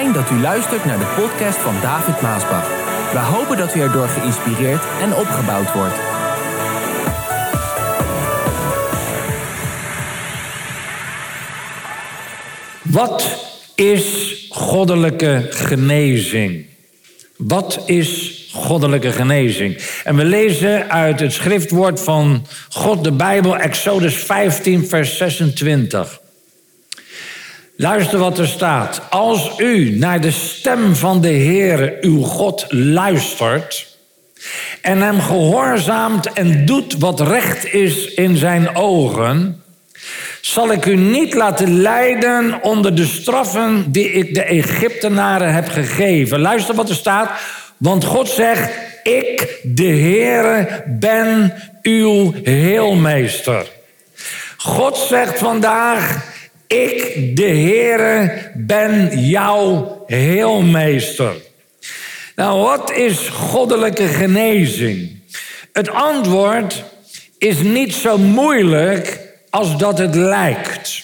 Fijn dat u luistert naar de podcast van David Maasbach. We hopen dat u erdoor geïnspireerd en opgebouwd wordt. Wat is goddelijke genezing? Wat is goddelijke genezing? En we lezen uit het schriftwoord van God, de Bijbel, Exodus 15, vers 26. Luister wat er staat. Als u naar de stem van de Heere, uw God, luistert en hem gehoorzaamt en doet wat recht is in zijn ogen, zal ik u niet laten lijden onder de straffen die ik de Egyptenaren heb gegeven. Luister wat er staat. Want God zegt, ik, de Heere, ben uw heelmeester. God zegt vandaag, ik, de Heere, ben jouw heelmeester. Nou, wat is goddelijke genezing? Het antwoord is niet zo moeilijk als dat het lijkt.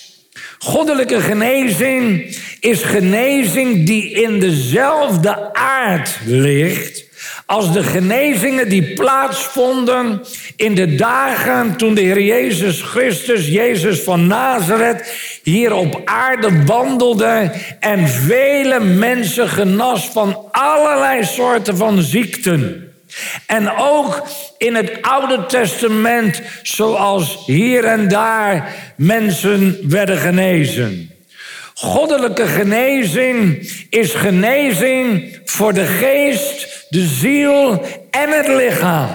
Goddelijke genezing is genezing die in dezelfde aard ligt als de genezingen die plaatsvonden in de dagen toen de Heer Jezus Christus, Jezus van Nazareth, hier op aarde wandelde en vele mensen genas van allerlei soorten van ziekten. En ook in het Oude Testament, zoals hier en daar mensen werden genezen. Goddelijke genezing is genezing voor de geest, de ziel en het lichaam.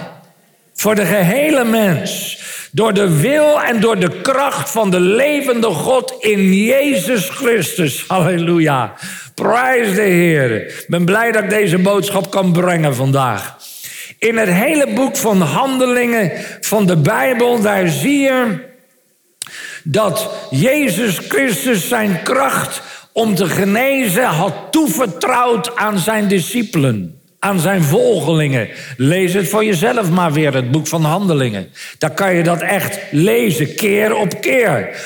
Voor de gehele mens. Door de wil en door de kracht van de levende God in Jezus Christus. Halleluja. Prijs de Heer. Ik ben blij dat ik deze boodschap kan brengen vandaag. In het hele boek van Handelingen van de Bijbel, daar zie je dat Jezus Christus zijn kracht om te genezen had toevertrouwd aan zijn discipelen, aan zijn volgelingen. Lees het voor jezelf maar weer, het boek van Handelingen. Daar kan je dat echt lezen, keer op keer.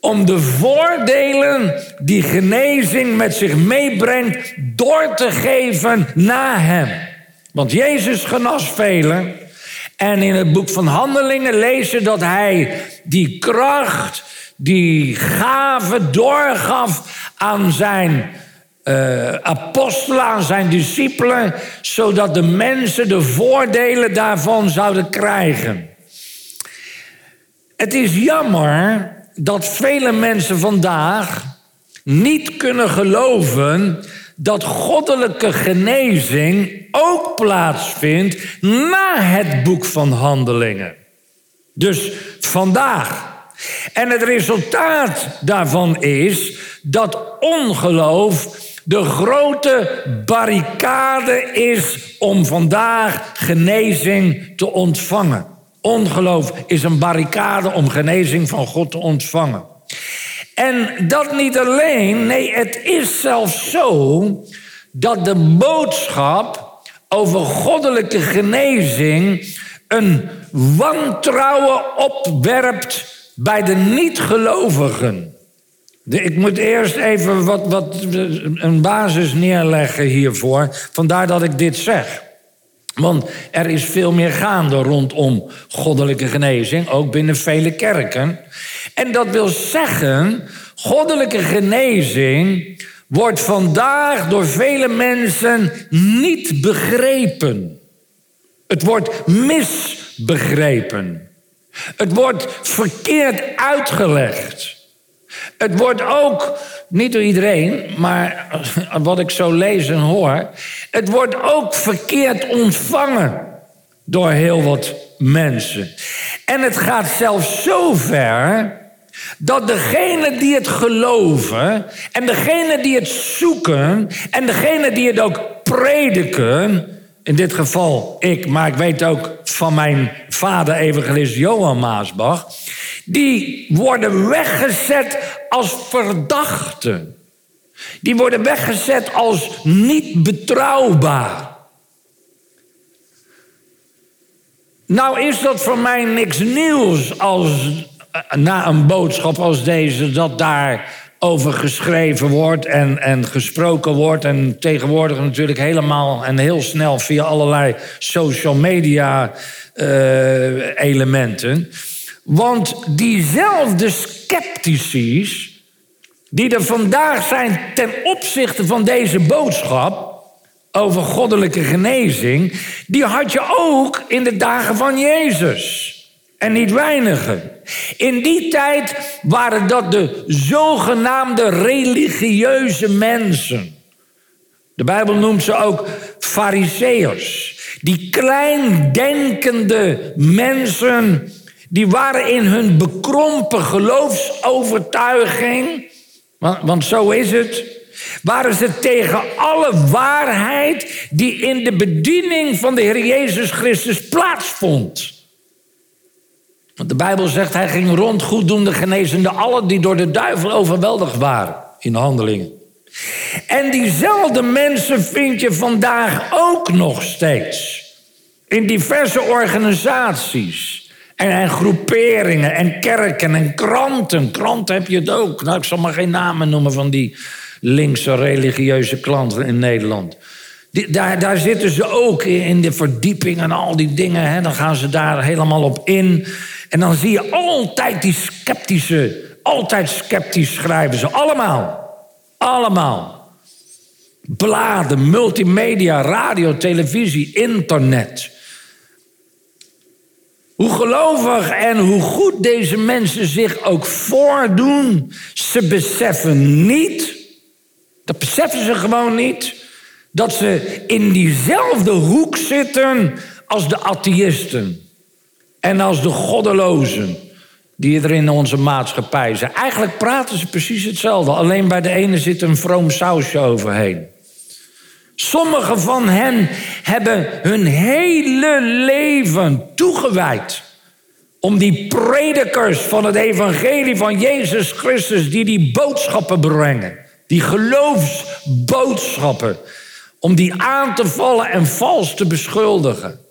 Om de voordelen die genezing met zich meebrengt door te geven na hem. Want Jezus genas velen. En in het boek van Handelingen lezen dat hij die kracht, die gave doorgaf aan zijn uh, apostelen, aan zijn discipelen, zodat de mensen de voordelen daarvan zouden krijgen. Het is jammer dat vele mensen vandaag niet kunnen geloven dat goddelijke genezing ook plaatsvindt na het boek van Handelingen. Dus vandaag. En het resultaat daarvan is dat ongeloof de grote barricade is om vandaag genezing te ontvangen. Ongeloof is een barricade om genezing van God te ontvangen. En dat niet alleen, nee, het is zelfs zo dat de boodschap over goddelijke genezing een wantrouwen opwerpt bij de niet-gelovigen. Ik moet eerst even wat, wat, een basis neerleggen hiervoor. Vandaar dat ik dit zeg. Want er is veel meer gaande rondom goddelijke genezing, ook binnen vele kerken. En dat wil zeggen, goddelijke genezing wordt vandaag door vele mensen niet begrepen. Het wordt misbegrepen. Het wordt verkeerd uitgelegd. Het wordt ook, niet door iedereen, maar wat ik zo lees en hoor, het wordt ook verkeerd ontvangen door heel wat mensen. En het gaat zelfs zo ver dat degene die het geloven en degene die het zoeken en degene die het ook prediken, in dit geval ik, maar ik weet ook van mijn vader evangelist Johan Maasbach, die worden weggezet als verdachten. Die worden weggezet als niet betrouwbaar. Nou is dat voor mij niks nieuws als na een boodschap als deze, dat daar over geschreven wordt en, en gesproken wordt. En tegenwoordig natuurlijk helemaal en heel snel via allerlei social media uh, elementen. Want diezelfde sceptici die er vandaag zijn ten opzichte van deze boodschap over goddelijke genezing, die had je ook in de dagen van Jezus. En niet weinigen. In die tijd waren dat de zogenaamde religieuze mensen. De Bijbel noemt ze ook fariseërs. Die kleindenkende mensen, die waren in hun bekrompen geloofsovertuiging, want, want zo is het, waren ze tegen alle waarheid die in de bediening van de Heer Jezus Christus plaatsvond. Want de Bijbel zegt, hij ging rond goeddoende genezende allen die door de duivel overweldigd waren in de handelingen. En diezelfde mensen vind je vandaag ook nog steeds in diverse organisaties en, en groeperingen en kerken en kranten. Kranten heb je het ook. Nou, ik zal maar geen namen noemen van die linkse religieuze klanten in Nederland. Daar, daar zitten ze ook in de verdieping en al die dingen. Hè, dan gaan ze daar helemaal op in. En dan zie je altijd die sceptische, altijd sceptisch schrijven ze. Allemaal. Allemaal. Bladen, multimedia, radio, televisie, internet. Hoe gelovig en hoe goed deze mensen zich ook voordoen, ze beseffen niet, dat beseffen ze gewoon niet, dat ze in diezelfde hoek zitten als de atheïsten en als de goddelozen die er in onze maatschappij zijn. Eigenlijk praten ze precies hetzelfde, alleen bij de ene zit een vroom sausje overheen. Sommigen van hen hebben hun hele leven toegewijd om die predikers van het evangelie van Jezus Christus, die die boodschappen brengen, die geloofsboodschappen, om die aan te vallen en vals te beschuldigen.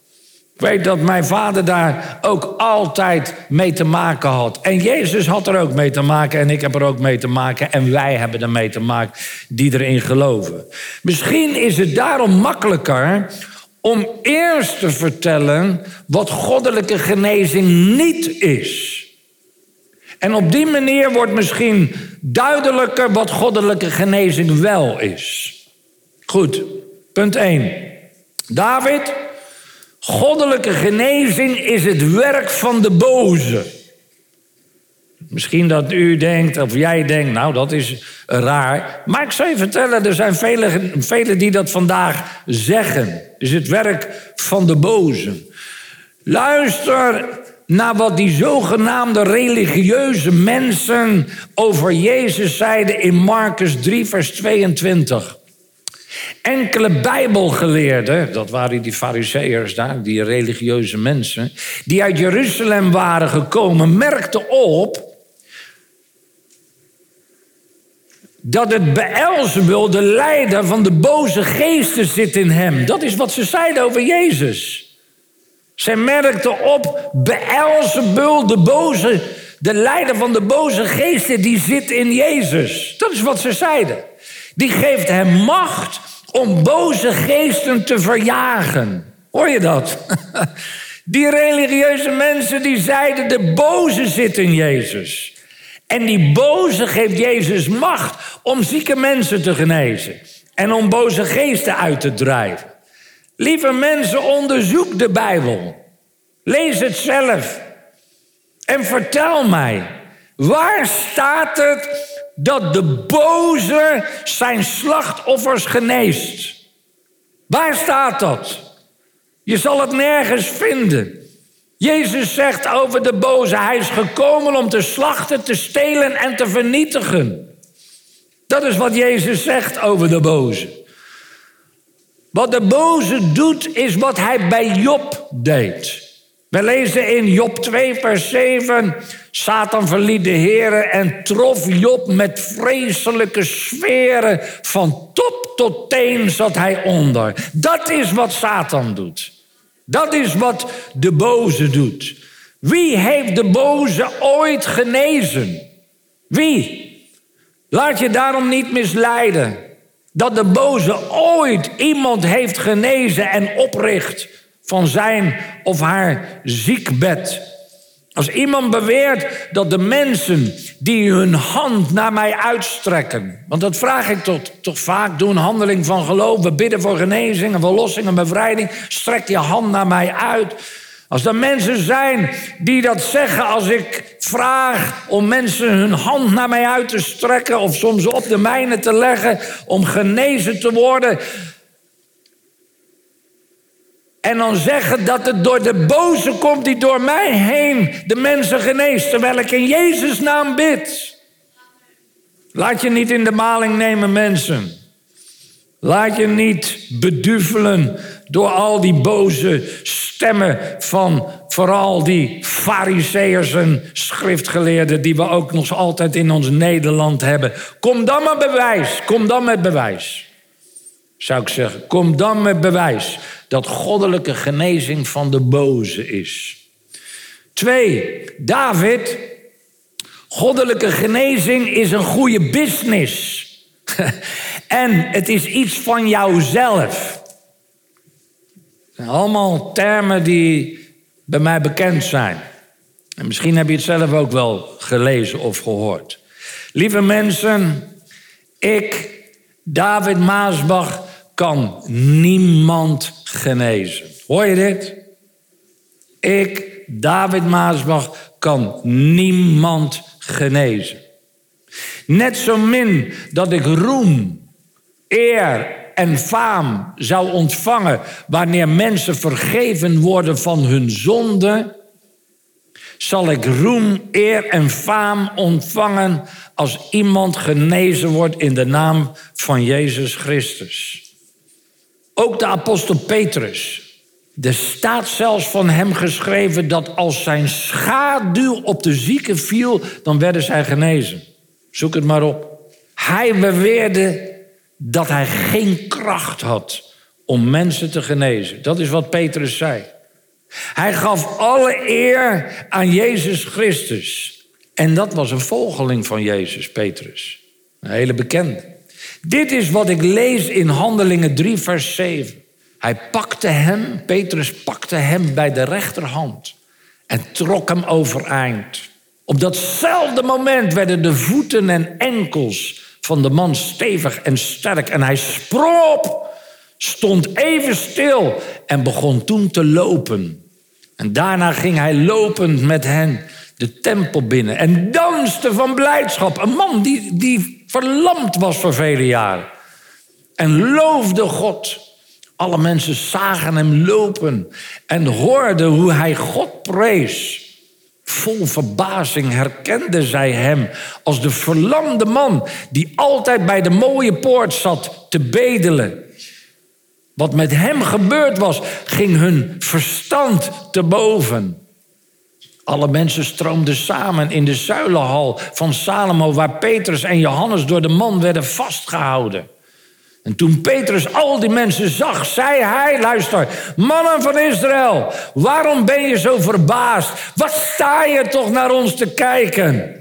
Ik weet dat mijn vader daar ook altijd mee te maken had. En Jezus had er ook mee te maken en ik heb er ook mee te maken. En wij hebben er mee te maken die erin geloven. Misschien is het daarom makkelijker om eerst te vertellen wat goddelijke genezing niet is. En op die manier wordt misschien duidelijker wat goddelijke genezing wel is. Goed, punt 1. David Goddelijke genezing is het werk van de boze. Misschien dat u denkt, of jij denkt, nou dat is raar. Maar ik zal je vertellen, er zijn velen vele die dat vandaag zeggen. Het is het werk van de boze. Luister naar wat die zogenaamde religieuze mensen over Jezus zeiden in Marcus 3, vers 22. Enkele bijbelgeleerden, dat waren die fariseërs daar, die religieuze mensen, die uit Jeruzalem waren gekomen, merkten op dat het Beelzebul, de leider van de boze geesten, zit in hem. Dat is wat ze zeiden over Jezus. Zij merkten op, Beelzebul, de boze, de leider van de boze geesten, die zit in Jezus. Dat is wat ze zeiden. Die geeft hem macht om boze geesten te verjagen. Hoor je dat? Die religieuze mensen die zeiden de boze zit in Jezus. En die boze geeft Jezus macht om zieke mensen te genezen. En om boze geesten uit te drijven. Lieve mensen, onderzoek de Bijbel. Lees het zelf. En vertel mij, waar staat het dat de boze zijn slachtoffers geneest. Waar staat dat? Je zal het nergens vinden. Jezus zegt over de boze, hij is gekomen om te slachten, te stelen en te vernietigen. Dat is wat Jezus zegt over de boze. Wat de boze doet, is wat hij bij Job deed. We lezen in Job 2, vers 7. Satan verliet de Heer en trof Job met vreselijke sferen. Van top tot teen zat hij onder. Dat is wat Satan doet. Dat is wat de boze doet. Wie heeft de boze ooit genezen? Wie? Laat je daarom niet misleiden dat de boze ooit iemand heeft genezen en opricht van zijn of haar ziekbed. Als iemand beweert dat de mensen die hun hand naar mij uitstrekken, want dat vraag ik toch, toch vaak, doe een handeling van geloof, we bidden voor genezing, verlossing, een bevrijding, strek je hand naar mij uit. Als er mensen zijn die dat zeggen als ik vraag om mensen hun hand naar mij uit te strekken of soms op de mijne te leggen om genezen te worden. En dan zeggen dat het door de boze komt die door mij heen de mensen geneest, terwijl ik in Jezus naam bid. Laat je niet in de maling nemen, mensen. Laat je niet beduvelen door al die boze stemmen van vooral die fariseërs en schriftgeleerden die we ook nog altijd in ons Nederland hebben. Kom dan met bewijs, kom dan met bewijs. Zou ik zeggen, kom dan met bewijs dat goddelijke genezing van de boze is. Twee, David, goddelijke genezing is een goede business. en het is iets van jouzelf allemaal termen die bij mij bekend zijn. En misschien heb je het zelf ook wel gelezen of gehoord. Lieve mensen, ik, David Maasbach, kan niemand genezen. Hoor je dit? Ik, David Maasbach, kan niemand genezen. Net zo min dat ik roem, eer en faam zou ontvangen wanneer mensen vergeven worden van hun zonde, zal ik roem, eer en faam ontvangen als iemand genezen wordt in de naam van Jezus Christus. Ook de apostel Petrus. Er staat zelfs van hem geschreven dat als zijn schaduw op de zieken viel, dan werden zij genezen. Zoek het maar op. Hij beweerde dat hij geen kracht had om mensen te genezen. Dat is wat Petrus zei. Hij gaf alle eer aan Jezus Christus. En dat was een volgeling van Jezus, Petrus. Een hele bekende. Dit is wat ik lees in Handelingen 3, vers 7. Hij pakte hem, Petrus pakte hem bij de rechterhand en trok hem overeind. Op datzelfde moment werden de voeten en enkels van de man stevig en sterk. En hij sprong op, stond even stil en begon toen te lopen. En daarna ging hij lopend met hen de tempel binnen en danste van blijdschap. Een man die, die verlamd was voor vele jaren. En loofde God. Alle mensen zagen hem lopen en hoorden hoe hij God prees. Vol verbazing herkende zij hem als de verlamde man die altijd bij de mooie poort zat te bedelen. Wat met hem gebeurd was, ging hun verstand te boven. Alle mensen stroomden samen in de zuilenhal van Salomo, waar Petrus en Johannes door de man werden vastgehouden. En toen Petrus al die mensen zag, zei hij, luister, mannen van Israël, waarom ben je zo verbaasd? Wat sta je toch naar ons te kijken?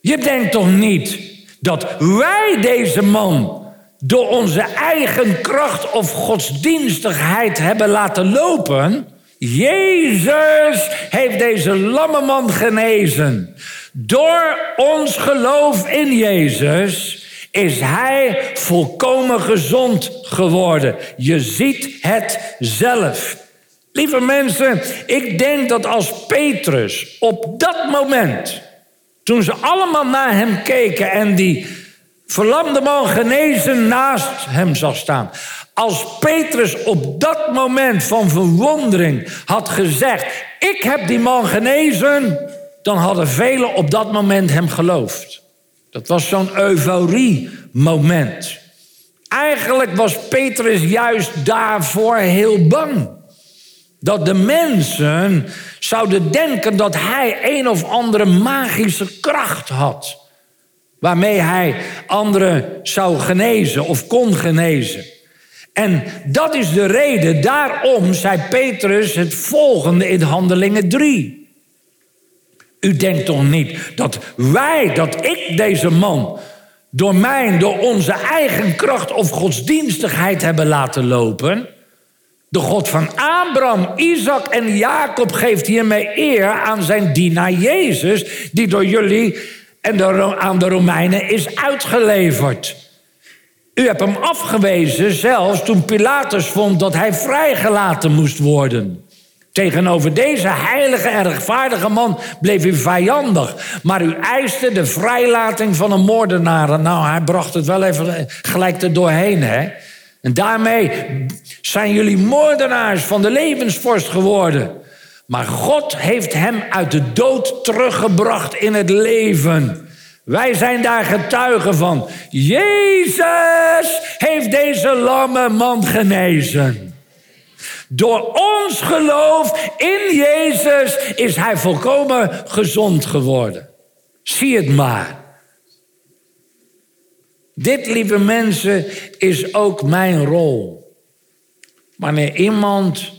Je denkt toch niet dat wij deze man door onze eigen kracht of godsdienstigheid hebben laten lopen? Jezus heeft deze lamme man genezen. Door ons geloof in Jezus is hij volkomen gezond geworden. Je ziet het zelf. Lieve mensen, ik denk dat als Petrus op dat moment, toen ze allemaal naar hem keken en die verlamde man genezen naast hem zag staan, als Petrus op dat moment van verwondering had gezegd: Ik heb die man genezen, dan hadden velen op dat moment hem geloofd. Dat was zo'n euforie-moment. Eigenlijk was Petrus juist daarvoor heel bang. Dat de mensen zouden denken dat hij een of andere magische kracht had. Waarmee hij anderen zou genezen of kon genezen. En dat is de reden, daarom zei Petrus het volgende in Handelingen 3. U denkt toch niet dat wij, dat ik deze man door mijn, door onze eigen kracht of godsdienstigheid hebben laten lopen. De God van Abraham, Isaac en Jacob geeft hiermee eer aan zijn dienaar Jezus, die door jullie en aan de Romeinen is uitgeleverd. U hebt hem afgewezen, zelfs toen Pilatus vond dat hij vrijgelaten moest worden. Tegenover deze heilige en rechtvaardige man bleef u vijandig. Maar u eiste de vrijlating van een moordenaar. Nou, hij bracht het wel even gelijk er doorheen, hè? En daarmee zijn jullie moordenaars van de levensvorst geworden. Maar God heeft hem uit de dood teruggebracht in het leven. Wij zijn daar getuigen van. Jezus heeft deze lamme man genezen. Door ons geloof in Jezus is hij volkomen gezond geworden. Zie het maar. Dit, lieve mensen, is ook mijn rol. Wanneer iemand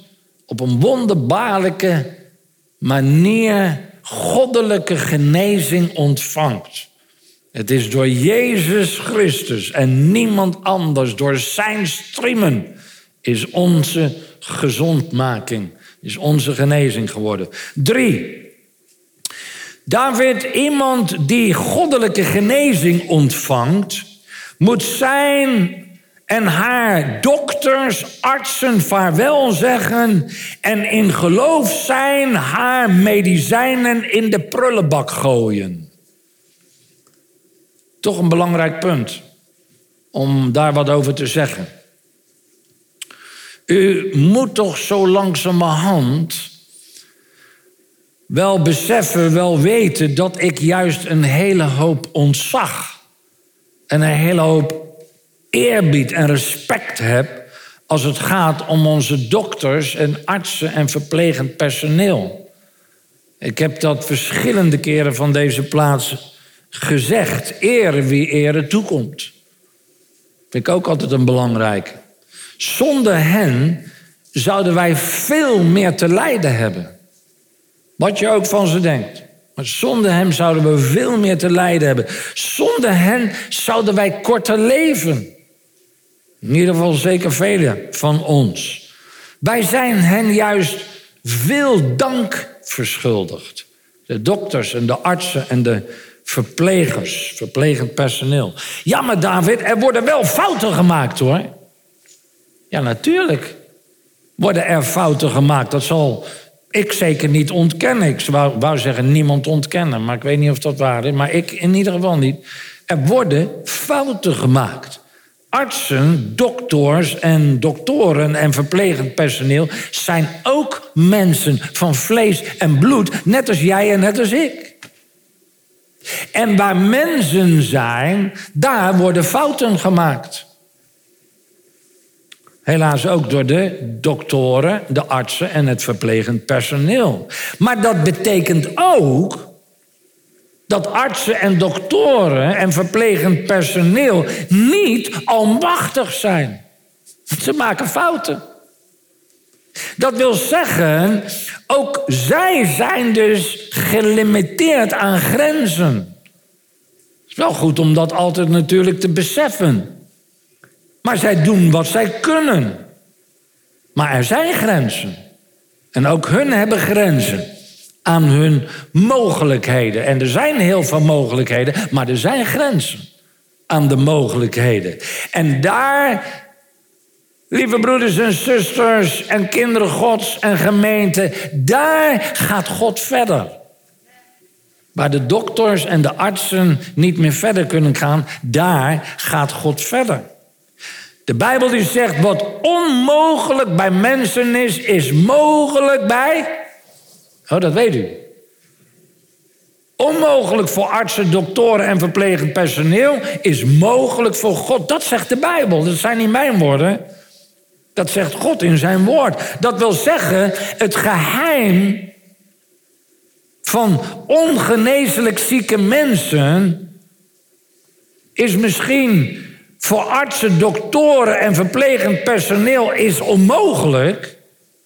op een wonderbaarlijke manier goddelijke genezing ontvangt. Het is door Jezus Christus en niemand anders, door zijn striemen, is onze gezondmaking, is onze genezing geworden. Drie. David, iemand die goddelijke genezing ontvangt, moet zijn en haar dokters, artsen vaarwel zeggen en in geloof zijn haar medicijnen in de prullenbak gooien. Toch een belangrijk punt om daar wat over te zeggen. U moet toch zo langzamerhand wel beseffen, wel weten dat ik juist een hele hoop ontzag en een hele hoop eerbied en respect heb als het gaat om onze dokters en artsen en verplegend personeel. Ik heb dat verschillende keren van deze plaats gezegd. Ere wie ere toekomt. Vind ik ook altijd een belangrijke. Zonder hen zouden wij veel meer te lijden hebben. Wat je ook van ze denkt. Maar zonder hem zouden we veel meer te lijden hebben. Zonder hen zouden wij korter leven. In ieder geval zeker velen van ons. Wij zijn hen juist veel dank verschuldigd. De dokters en de artsen en de verplegers, verplegend personeel. Ja, maar David, er worden wel fouten gemaakt hoor. Ja, natuurlijk worden er fouten gemaakt. Dat zal ik zeker niet ontkennen. Ik wou, wou zeggen niemand ontkennen, maar ik weet niet of dat waar is. Maar ik in ieder geval niet. Er worden fouten gemaakt. Artsen, dokters en doktoren en verplegend personeel zijn ook mensen van vlees en bloed, net als jij en net als ik. En waar mensen zijn, daar worden fouten gemaakt. Helaas ook door de doktoren, de artsen en het verplegend personeel. Maar dat betekent ook dat artsen en doktoren en verplegend personeel niet almachtig zijn. Ze maken fouten. Dat wil zeggen, ook zij zijn dus gelimiteerd aan grenzen. Het is wel goed om dat altijd natuurlijk te beseffen. Maar zij doen wat zij kunnen. Maar er zijn grenzen. En ook hun hebben grenzen aan hun mogelijkheden. En er zijn heel veel mogelijkheden, maar er zijn grenzen aan de mogelijkheden. En daar, lieve broeders en zusters en kinderen Gods en gemeente, daar gaat God verder. Waar de dokters en de artsen niet meer verder kunnen gaan, daar gaat God verder. De Bijbel die zegt, wat onmogelijk bij mensen is, is mogelijk bij Oh, dat weet u. Onmogelijk voor artsen, doktoren en verplegend personeel is mogelijk voor God. Dat zegt de Bijbel. Dat zijn niet mijn woorden. Dat zegt God in zijn woord. Dat wil zeggen, het geheim van ongeneeslijk zieke mensen is misschien voor artsen, doktoren en verplegend personeel is onmogelijk.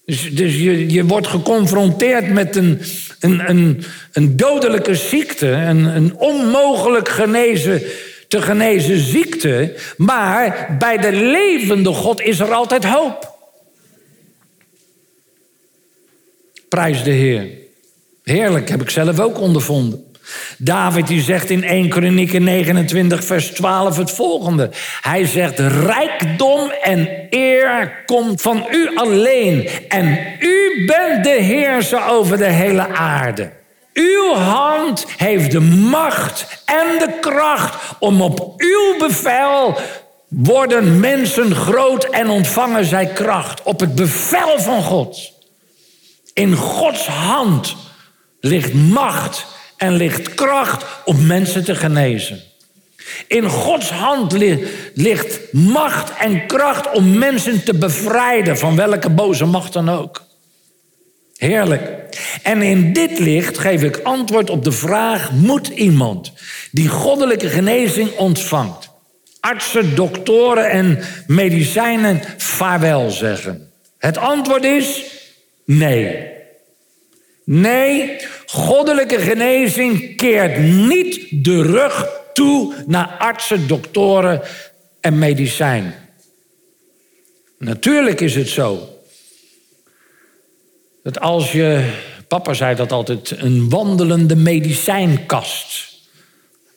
Dus, dus je, je wordt geconfronteerd met een, een, een, een dodelijke ziekte, een, een onmogelijk genezen te genezen ziekte, maar bij de levende God is er altijd hoop. Prijs de Heer. Heerlijk, heb ik zelf ook ondervonden. David die zegt in 1 Kronieken 29 vers 12 het volgende. Hij zegt rijkdom en eer komt van u alleen en u bent de heerser over de hele aarde. Uw hand heeft de macht en de kracht om op uw bevel worden mensen groot en ontvangen zij kracht. Op het bevel van God. In Gods hand ligt macht en ligt kracht om mensen te genezen. In Gods hand ligt macht en kracht om mensen te bevrijden van welke boze macht dan ook. Heerlijk. En in dit licht geef ik antwoord op de vraag: moet iemand die goddelijke genezing ontvangt, artsen, doktoren en medicijnen vaarwel zeggen? Het antwoord is nee. Nee, goddelijke genezing keert niet de rug toe naar artsen, doktoren en medicijn. Natuurlijk is het zo dat als je, papa zei dat altijd, een wandelende medicijnkast.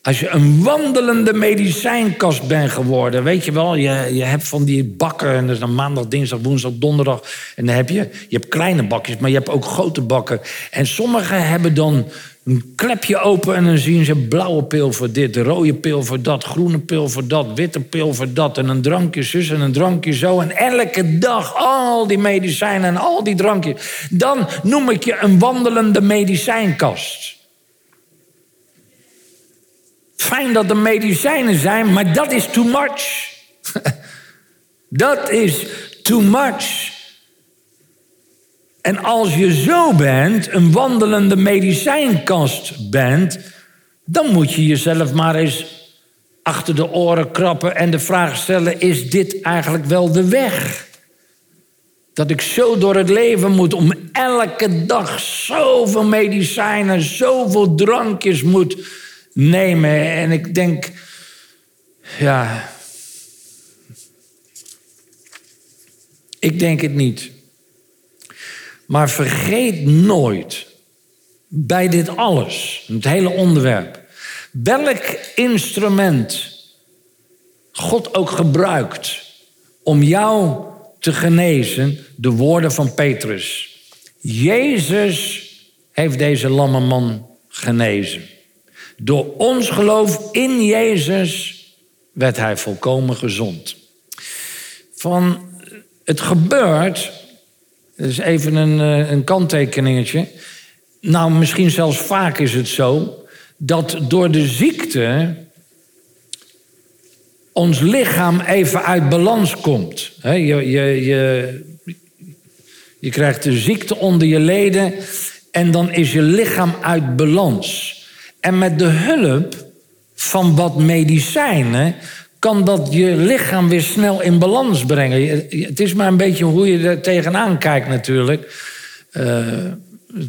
Als je een wandelende medicijnkast bent geworden, weet je wel, je, je hebt van die bakken, en dat is dan maandag, dinsdag, woensdag, donderdag. En dan heb je, je hebt kleine bakjes, maar je hebt ook grote bakken. En sommigen hebben dan een klepje open en dan zien ze blauwe pil voor dit, rode pil voor dat, groene pil voor dat, witte pil voor dat en een drankje zus en een drankje zo. En elke dag al die medicijnen en al die drankjes. Dan noem ik je een wandelende medicijnkast. Fijn dat er medicijnen zijn, maar dat is too much. dat is too much. En als je zo bent, een wandelende medicijnkast bent, dan moet je jezelf maar eens achter de oren krappen en de vraag stellen: is dit eigenlijk wel de weg? Dat ik zo door het leven moet om elke dag zoveel medicijnen, zoveel drankjes moet nemen. En ik denk, ja, ik denk het niet. Maar vergeet nooit bij dit alles, het hele onderwerp, welk instrument God ook gebruikt om jou te genezen, de woorden van Petrus. Jezus heeft deze lamme man genezen. Door ons geloof in Jezus werd hij volkomen gezond. Van het gebeurt is even een, eh, een kanttekeningetje. Nou, misschien zelfs vaak is het zo dat door de ziekte ons lichaam even uit balans komt. je, je, je, je krijgt de ziekte onder je leden en dan is je lichaam uit balans. En met de hulp van wat medicijnen kan dat je lichaam weer snel in balans brengen. Het is maar een beetje hoe je er tegenaan kijkt natuurlijk. Uh,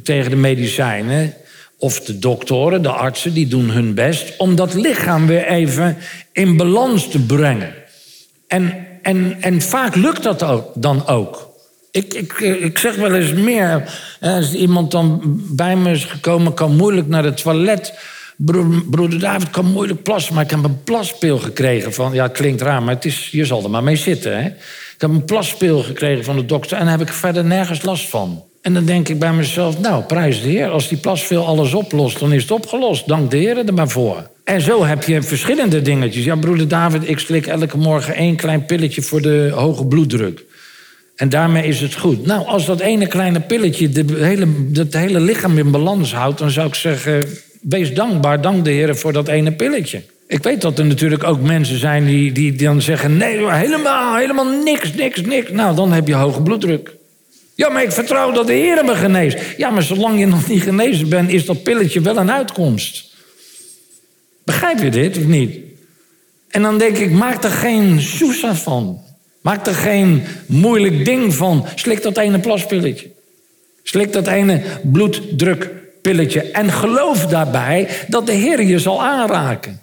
tegen de medicijnen. Of de doktoren, de artsen, die doen hun best om dat lichaam weer even in balans te brengen. En, en, en vaak lukt dat dan ook. Ik, ik, ik zeg wel eens meer, als iemand dan bij me is gekomen, kan moeilijk naar het toilet broeder David kan moeilijk plassen, maar ik heb een plaspeel gekregen van... Ja, klinkt raar, maar het is, je zal er maar mee zitten. Hè? Ik heb een plaspeel gekregen van de dokter en daar heb ik verder nergens last van. En dan denk ik bij mezelf, nou, prijs de Heer. Als die plaspeel alles oplost, dan is het opgelost. Dank de Heer er maar voor. En zo heb je verschillende dingetjes. Ja, broeder David, ik slik elke morgen één klein pilletje voor de hoge bloeddruk. En daarmee is het goed. Nou, als dat ene kleine pilletje de hele, het hele lichaam in balans houdt... dan zou ik zeggen, wees dankbaar, dank de Heer voor dat ene pilletje. Ik weet dat er natuurlijk ook mensen zijn die, die dan zeggen: nee, helemaal, helemaal niks, niks, niks. Nou, dan heb je hoge bloeddruk. Ja, maar ik vertrouw dat de Heer me geneest. Ja, maar zolang je nog niet genezen bent, is dat pilletje wel een uitkomst. Begrijp je dit of niet? En dan denk ik, maak er geen soesa van. Maak er geen moeilijk ding van. Slik dat ene plaspilletje. Slik dat ene bloeddruk pilletje. En geloof daarbij dat de Heer je zal aanraken.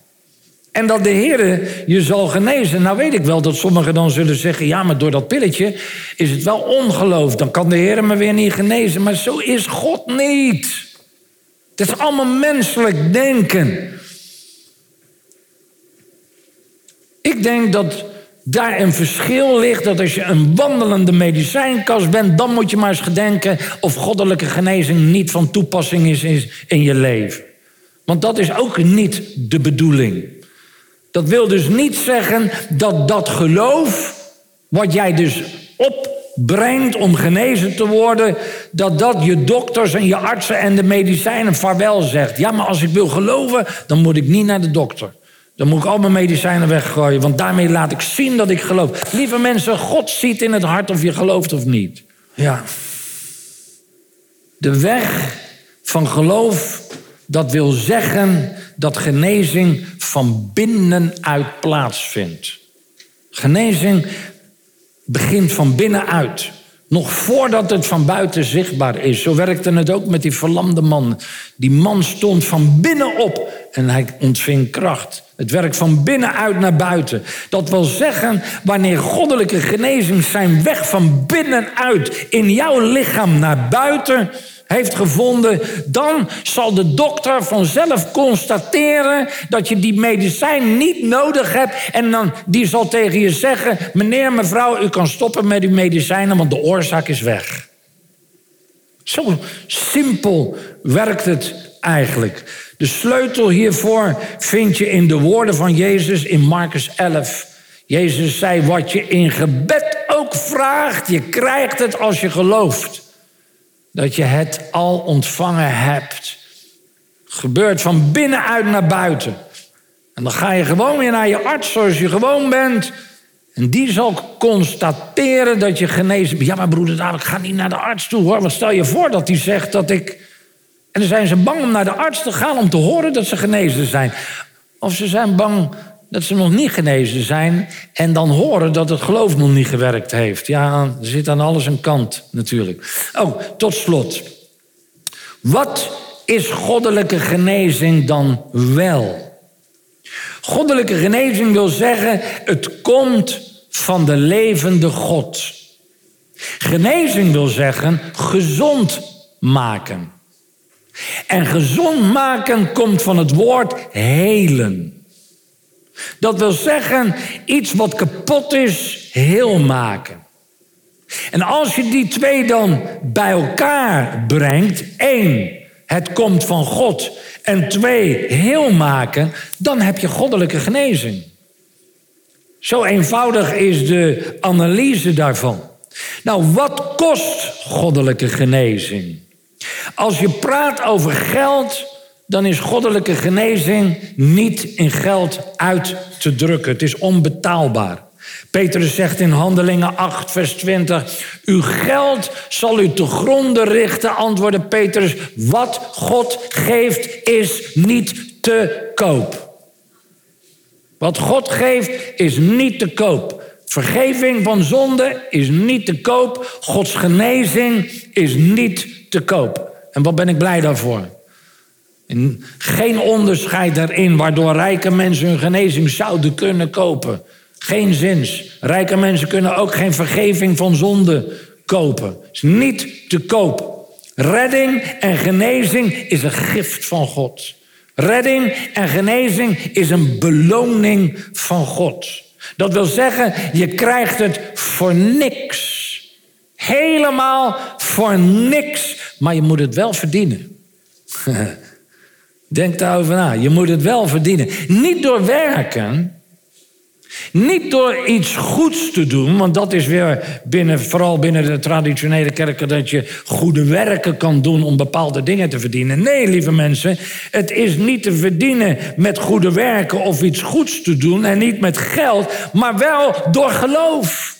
En dat de Heer je zal genezen. Nou weet ik wel dat sommigen dan zullen zeggen... ja, maar door dat pilletje is het wel ongeloof. Dan kan de Heer me weer niet genezen. Maar zo is God niet. Het is allemaal menselijk denken. Ik denk dat daar een verschil ligt. Dat als je een wandelende medicijnkast bent... dan moet je maar eens gedenken... of goddelijke genezing niet van toepassing is in je leven. Want dat is ook niet de bedoeling. Dat wil dus niet zeggen dat dat geloof, wat jij dus opbrengt om genezen te worden, dat dat je dokters en je artsen en de medicijnen vaarwel zegt. Ja, maar als ik wil geloven, dan moet ik niet naar de dokter. Dan moet ik al mijn medicijnen weggooien, want daarmee laat ik zien dat ik geloof. Lieve mensen, God ziet in het hart of je gelooft of niet. Ja. De weg van geloof, dat wil zeggen dat genezing van binnenuit plaatsvindt. Genezing begint van binnenuit. Nog voordat het van buiten zichtbaar is. Zo werkte het ook met die verlamde man. Die man stond van binnenop en hij ontving kracht. Het werkt van binnenuit naar buiten. Dat wil zeggen, wanneer goddelijke genezing zijn weg van binnenuit in jouw lichaam naar buiten heeft gevonden, dan zal de dokter vanzelf constateren dat je die medicijn niet nodig hebt. En dan die zal tegen je zeggen: meneer, mevrouw, u kan stoppen met uw medicijnen, want de oorzaak is weg. Zo simpel werkt het eigenlijk. De sleutel hiervoor vind je in de woorden van Jezus in Marcus 11. Jezus zei: Wat je in gebed ook vraagt, je krijgt het als je gelooft dat je het al ontvangen hebt. Gebeurt van binnenuit naar buiten. En dan ga je gewoon weer naar je arts zoals je gewoon bent. En die zal constateren dat je genezen bent. Ja, maar broeder ik ga niet naar de arts toe hoor. Want stel je voor dat hij zegt dat ik. En dan zijn ze bang om naar de arts te gaan om te horen dat ze genezen zijn. Of ze zijn bang dat ze nog niet genezen zijn en dan horen dat het geloof nog niet gewerkt heeft. Ja, er zit aan alles een kant natuurlijk. Oh, tot slot. Wat is goddelijke genezing dan wel? Goddelijke genezing wil zeggen, het komt van de levende God. Genezing wil zeggen gezond maken. En gezond maken komt van het woord helen. Dat wil zeggen, iets wat kapot is, heel maken. En als je die twee dan bij elkaar brengt, één, het komt van God, en twee, heel maken, dan heb je goddelijke genezing. Zo eenvoudig is de analyse daarvan. Nou, wat kost goddelijke genezing? Als je praat over geld, dan is goddelijke genezing niet in geld uit te drukken. Het is onbetaalbaar. Petrus zegt in Handelingen 8, vers 20: Uw geld zal u te gronden richten, antwoordde Petrus. Wat God geeft is niet te koop. Wat God geeft is niet te koop. Vergeving van zonde is niet te koop. Gods genezing is niet te koop. En wat ben ik blij daarvoor? En geen onderscheid daarin waardoor rijke mensen hun genezing zouden kunnen kopen. Geen zins. Rijke mensen kunnen ook geen vergeving van zonde kopen. Het is niet te koop. Redding en genezing is een gift van God. Redding en genezing is een beloning van God. Dat wil zeggen, je krijgt het voor niks. Helemaal voor niks. Maar je moet het wel verdienen. Denk daarover na. Je moet het wel verdienen. Niet door werken. Niet door iets goeds te doen, want dat is weer binnen, vooral binnen de traditionele kerken, dat je goede werken kan doen om bepaalde dingen te verdienen. Nee, lieve mensen, het is niet te verdienen met goede werken of iets goeds te doen en niet met geld, maar wel door geloof.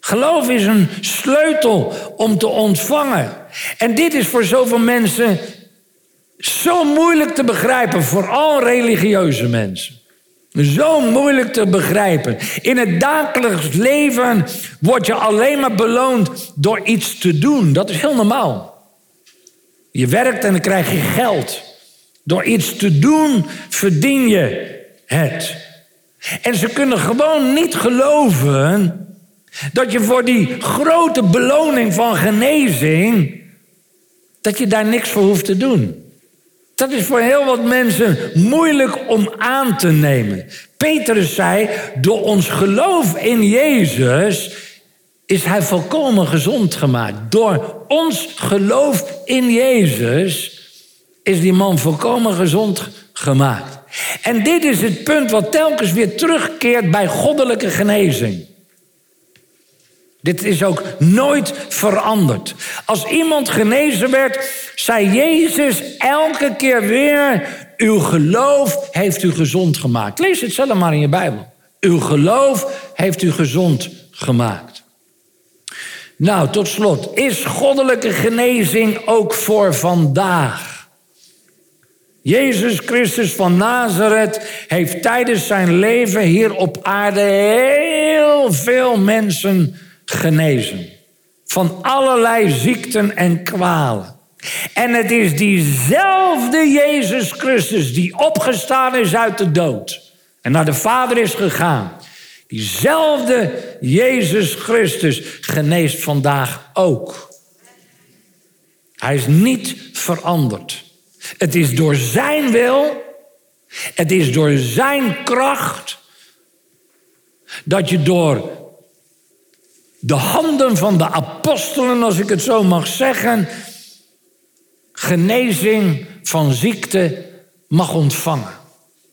Geloof is een sleutel om te ontvangen. En dit is voor zoveel mensen zo moeilijk te begrijpen, vooral religieuze mensen. Zo moeilijk te begrijpen. In het dagelijks leven word je alleen maar beloond door iets te doen. Dat is heel normaal. Je werkt en dan krijg je geld. Door iets te doen verdien je het. En ze kunnen gewoon niet geloven dat je voor die grote beloning van genezing, dat je daar niks voor hoeft te doen. Dat is voor heel wat mensen moeilijk om aan te nemen. Petrus zei, door ons geloof in Jezus is hij volkomen gezond gemaakt. Door ons geloof in Jezus is die man volkomen gezond gemaakt. En dit is het punt wat telkens weer terugkeert bij goddelijke genezing. Dit is ook nooit veranderd. Als iemand genezen werd, zei Jezus elke keer weer: Uw geloof heeft u gezond gemaakt. Lees het zelf maar in je Bijbel. Uw geloof heeft u gezond gemaakt. Nou, tot slot, is goddelijke genezing ook voor vandaag? Jezus Christus van Nazareth heeft tijdens zijn leven hier op aarde heel veel mensen genezen. Van allerlei ziekten en kwalen. En het is diezelfde Jezus Christus die opgestaan is uit de dood. En naar de Vader is gegaan. Diezelfde Jezus Christus geneest vandaag ook. Hij is niet veranderd. Het is door zijn wil, het is door zijn kracht, dat je door de handen van de apostelen, als ik het zo mag zeggen, genezing van ziekte mag ontvangen.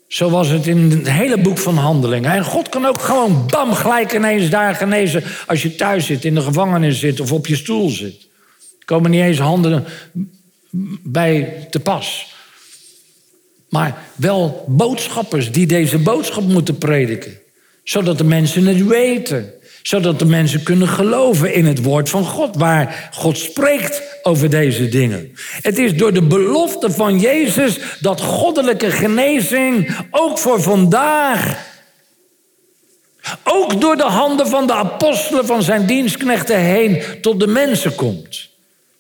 Zo was het in het hele boek van Handelingen. En God kan ook gewoon bam gelijk ineens daar genezen als je thuis zit, in de gevangenis zit of op je stoel zit. Er komen niet eens handen bij te pas. Maar wel boodschappers die deze boodschap moeten prediken. Zodat de mensen het weten zodat de mensen kunnen geloven in het woord van God, waar God spreekt over deze dingen. Het is door de belofte van Jezus dat goddelijke genezing ook voor vandaag, ook door de handen van de apostelen van zijn dienstknechten heen, tot de mensen komt.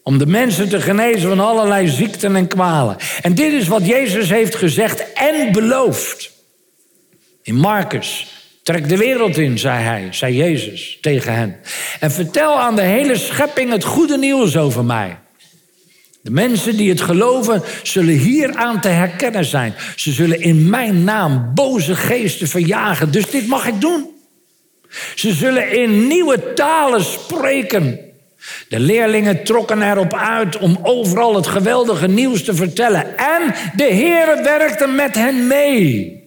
Om de mensen te genezen van allerlei ziekten en kwalen. En dit is wat Jezus heeft gezegd en beloofd. In Marcus Trek de wereld in, zei hij, zei Jezus tegen hen. En vertel aan de hele schepping het goede nieuws over mij. De mensen die het geloven zullen hieraan te herkennen zijn. Ze zullen in mijn naam boze geesten verjagen. Dus dit mag ik doen. Ze zullen in nieuwe talen spreken. De leerlingen trokken erop uit om overal het geweldige nieuws te vertellen. En de Heer werkte met hen mee.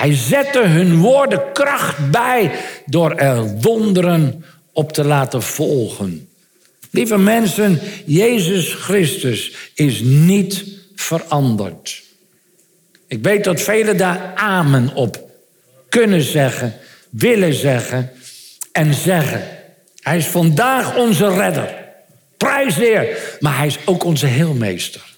Hij zette hun woorden kracht bij door er wonderen op te laten volgen. Lieve mensen, Jezus Christus is niet veranderd. Ik weet dat velen daar amen op kunnen zeggen, willen zeggen en zeggen. Hij is vandaag onze redder. Prijs Heer, maar hij is ook onze heelmeester.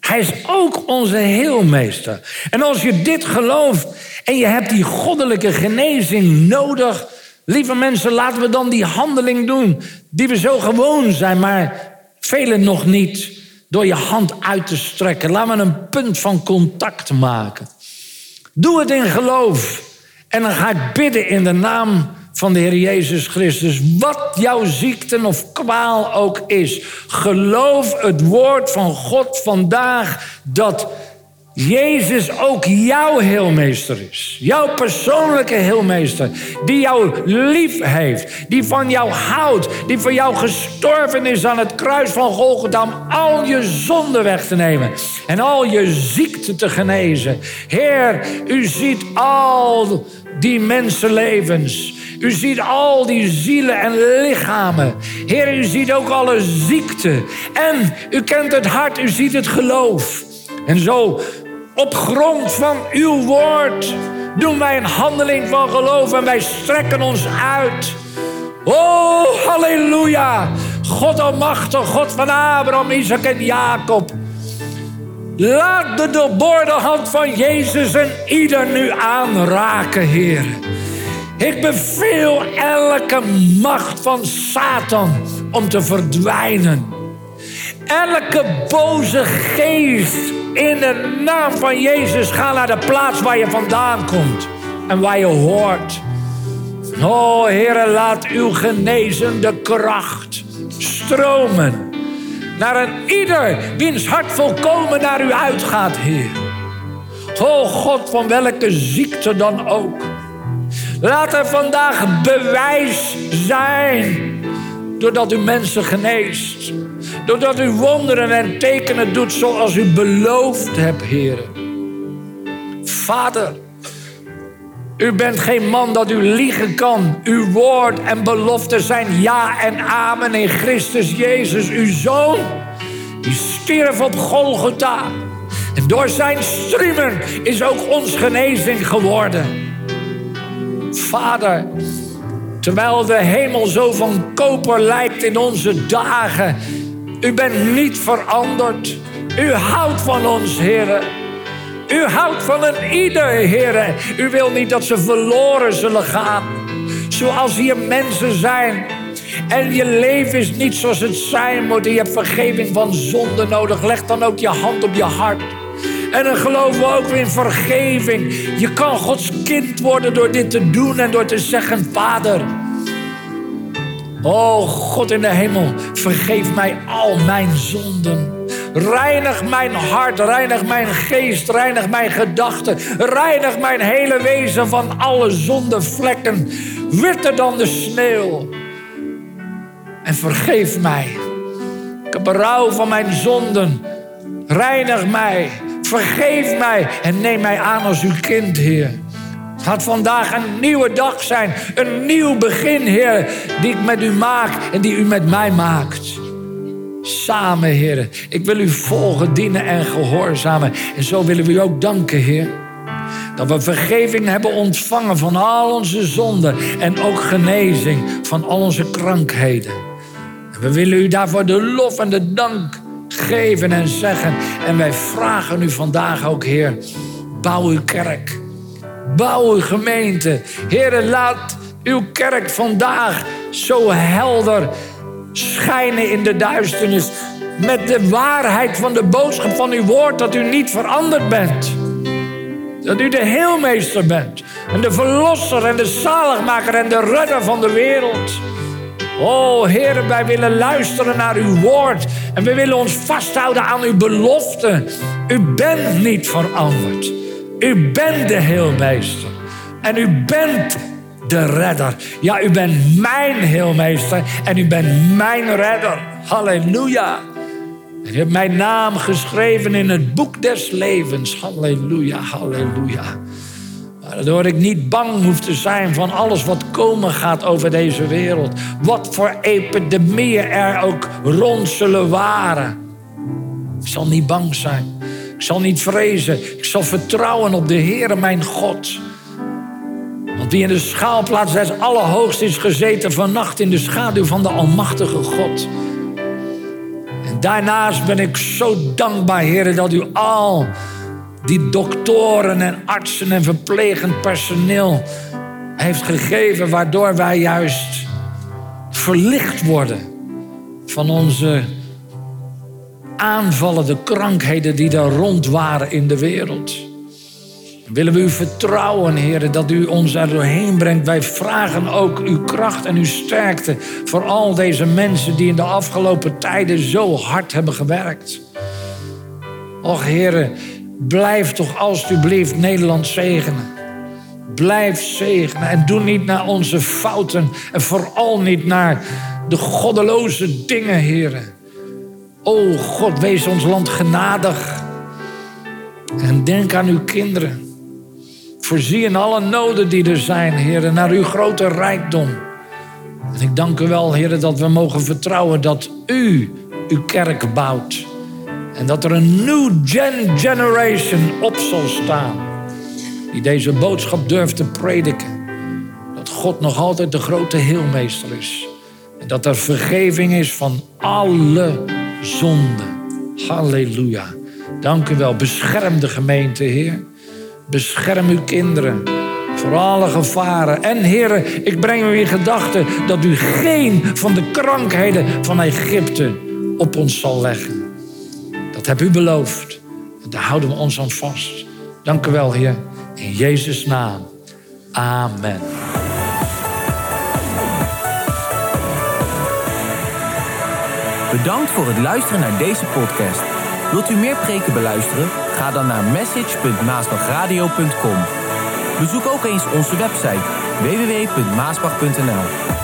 Hij is ook onze heelmeester. En als je dit gelooft en je hebt die goddelijke genezing nodig, lieve mensen, laten we dan die handeling doen die we zo gewoon zijn, maar velen nog niet. Door je hand uit te strekken. Laten we een punt van contact maken. Doe het in geloof. En dan ga ik bidden in de naam van de Heer Jezus Christus. Wat jouw ziekte of kwaal ook is. Geloof het woord van God vandaag dat Jezus ook jouw heelmeester is. Jouw persoonlijke heelmeester. Die jou lief heeft. Die van jou houdt. Die voor jou gestorven is aan het kruis van Golgotha. Om al je zonden weg te nemen. En al je ziekte te genezen. Heer, u ziet al die mensenlevens. U ziet al die zielen en lichamen. Heer, u ziet ook alle ziekte. En u kent het hart, u ziet het geloof. En zo, op grond van uw woord, doen wij een handeling van geloof en wij strekken ons uit. Oh, halleluja. God almachtig, God van Abraham, Isaac en Jacob. Laat de doorboorde hand van Jezus en ieder nu aanraken, Heer. Ik beveel elke macht van Satan om te verdwijnen. Elke boze geest In de naam van Jezus, ga naar de plaats waar je vandaan komt en waar je hoort. O Heer, laat uw genezende kracht stromen naar een ieder wiens hart volkomen naar u uitgaat, Heer. O God, van welke ziekte dan ook. Laat er vandaag bewijs zijn. Doordat u mensen geneest. Doordat u wonderen en tekenen doet zoals u beloofd hebt, Heer. Vader, u bent geen man dat u liegen kan. Uw woord en belofte zijn ja en amen in Christus Jezus, uw Zoon. Die stierf op Golgotha. En door zijn striemen is ook ons genezing geworden. Vader, terwijl de hemel zo van koper lijkt in onze dagen, u bent niet veranderd. U houdt van ons, Heer. U houdt van een ieder, Heer. U wil niet dat ze verloren zullen gaan. Zoals hier mensen zijn. En je leven is niet zoals het zijn moet. je hebt vergeving van zonde nodig. Leg dan ook je hand op je hart. En dan geloven we ook weer in vergeving. Je kan Gods kind worden door dit te doen en door te zeggen: Vader. Oh God in de hemel, vergeef mij al mijn zonden. Reinig mijn hart, reinig mijn geest, reinig mijn gedachten. Reinig mijn hele wezen van alle zondevlekken. Witter dan de sneeuw. En vergeef mij. Ik heb berouw van mijn zonden. Reinig mij. Vergeef mij. En neem mij aan als uw kind, Heer. Het gaat vandaag een nieuwe dag zijn. Een nieuw begin, Heer. Die ik met u maak en die u met mij maakt. Samen, Heer. Ik wil u volgen, dienen en gehoorzamen. En zo willen we u ook danken, Heer. Dat we vergeving hebben ontvangen van al onze zonden. En ook genezing van al onze krankheden. En we willen u daarvoor de lof en de dank geven en zeggen. En wij vragen u vandaag ook, Heer, bouw uw kerk. Bouw uw gemeente. Heer, laat uw kerk vandaag zo helder schijnen in de duisternis. Met de waarheid van de boodschap van uw woord dat u niet veranderd bent. Dat u de heelmeester bent. En de verlosser en de zaligmaker en de redder van de wereld. Oh Heer, wij willen luisteren naar uw woord. En we willen ons vasthouden aan uw belofte. U bent niet veranderd. U bent de heelmeester. En u bent de redder. Ja, u bent mijn heelmeester en u bent mijn redder. Halleluja. U hebt mijn naam geschreven in het boek des levens. Halleluja, halleluja. Waardoor ik niet bang hoef te zijn van alles wat komen gaat over deze wereld. Wat voor epidemieën er ook rond zullen waren. Ik zal niet bang zijn. Ik zal niet vrezen. Ik zal vertrouwen op de Heere mijn God. Want wie in de schaalplaats des Allerhoogst is gezeten vannacht in de schaduw van de Almachtige God. En daarnaast ben ik zo dankbaar, Heer, dat u al die doktoren en artsen en verplegend personeel heeft gegeven, waardoor wij juist verlicht worden van onze aanvallende krankheden die er rond waren in de wereld. Willen we u vertrouwen, Heer, dat u ons er doorheen brengt. Wij vragen ook uw kracht en uw sterkte voor al deze mensen die in de afgelopen tijden zo hard hebben gewerkt. Och, Heer, blijf toch alstublieft Nederland zegenen. Blijf zegenen en doe niet naar onze fouten en vooral niet naar de goddeloze dingen, Heer. O God, wees ons land genadig. En denk aan uw kinderen. Voorzie in alle noden die er zijn, Heer, naar uw grote rijkdom. En ik dank u wel, Heer, dat we mogen vertrouwen dat u uw kerk bouwt. En dat er een new gen generation op zal staan. Die deze boodschap durft te prediken. Dat God nog altijd de grote heelmeester is. En dat er vergeving is van alle zonden. Halleluja. Dank u wel. Bescherm de gemeente, Heer. Bescherm uw kinderen voor alle gevaren. En heren, ik breng u in gedachten dat u geen van de krankheden van Egypte op ons zal leggen. Dat heb u beloofd. Daar houden we ons aan vast. Dank u wel, Heer. In Jezus' naam. Amen. Bedankt voor het luisteren naar deze podcast. Wilt u meer preken beluisteren? Ga dan naar message.maasbachradio.com. Bezoek ook eens onze website www.maasbach.nl.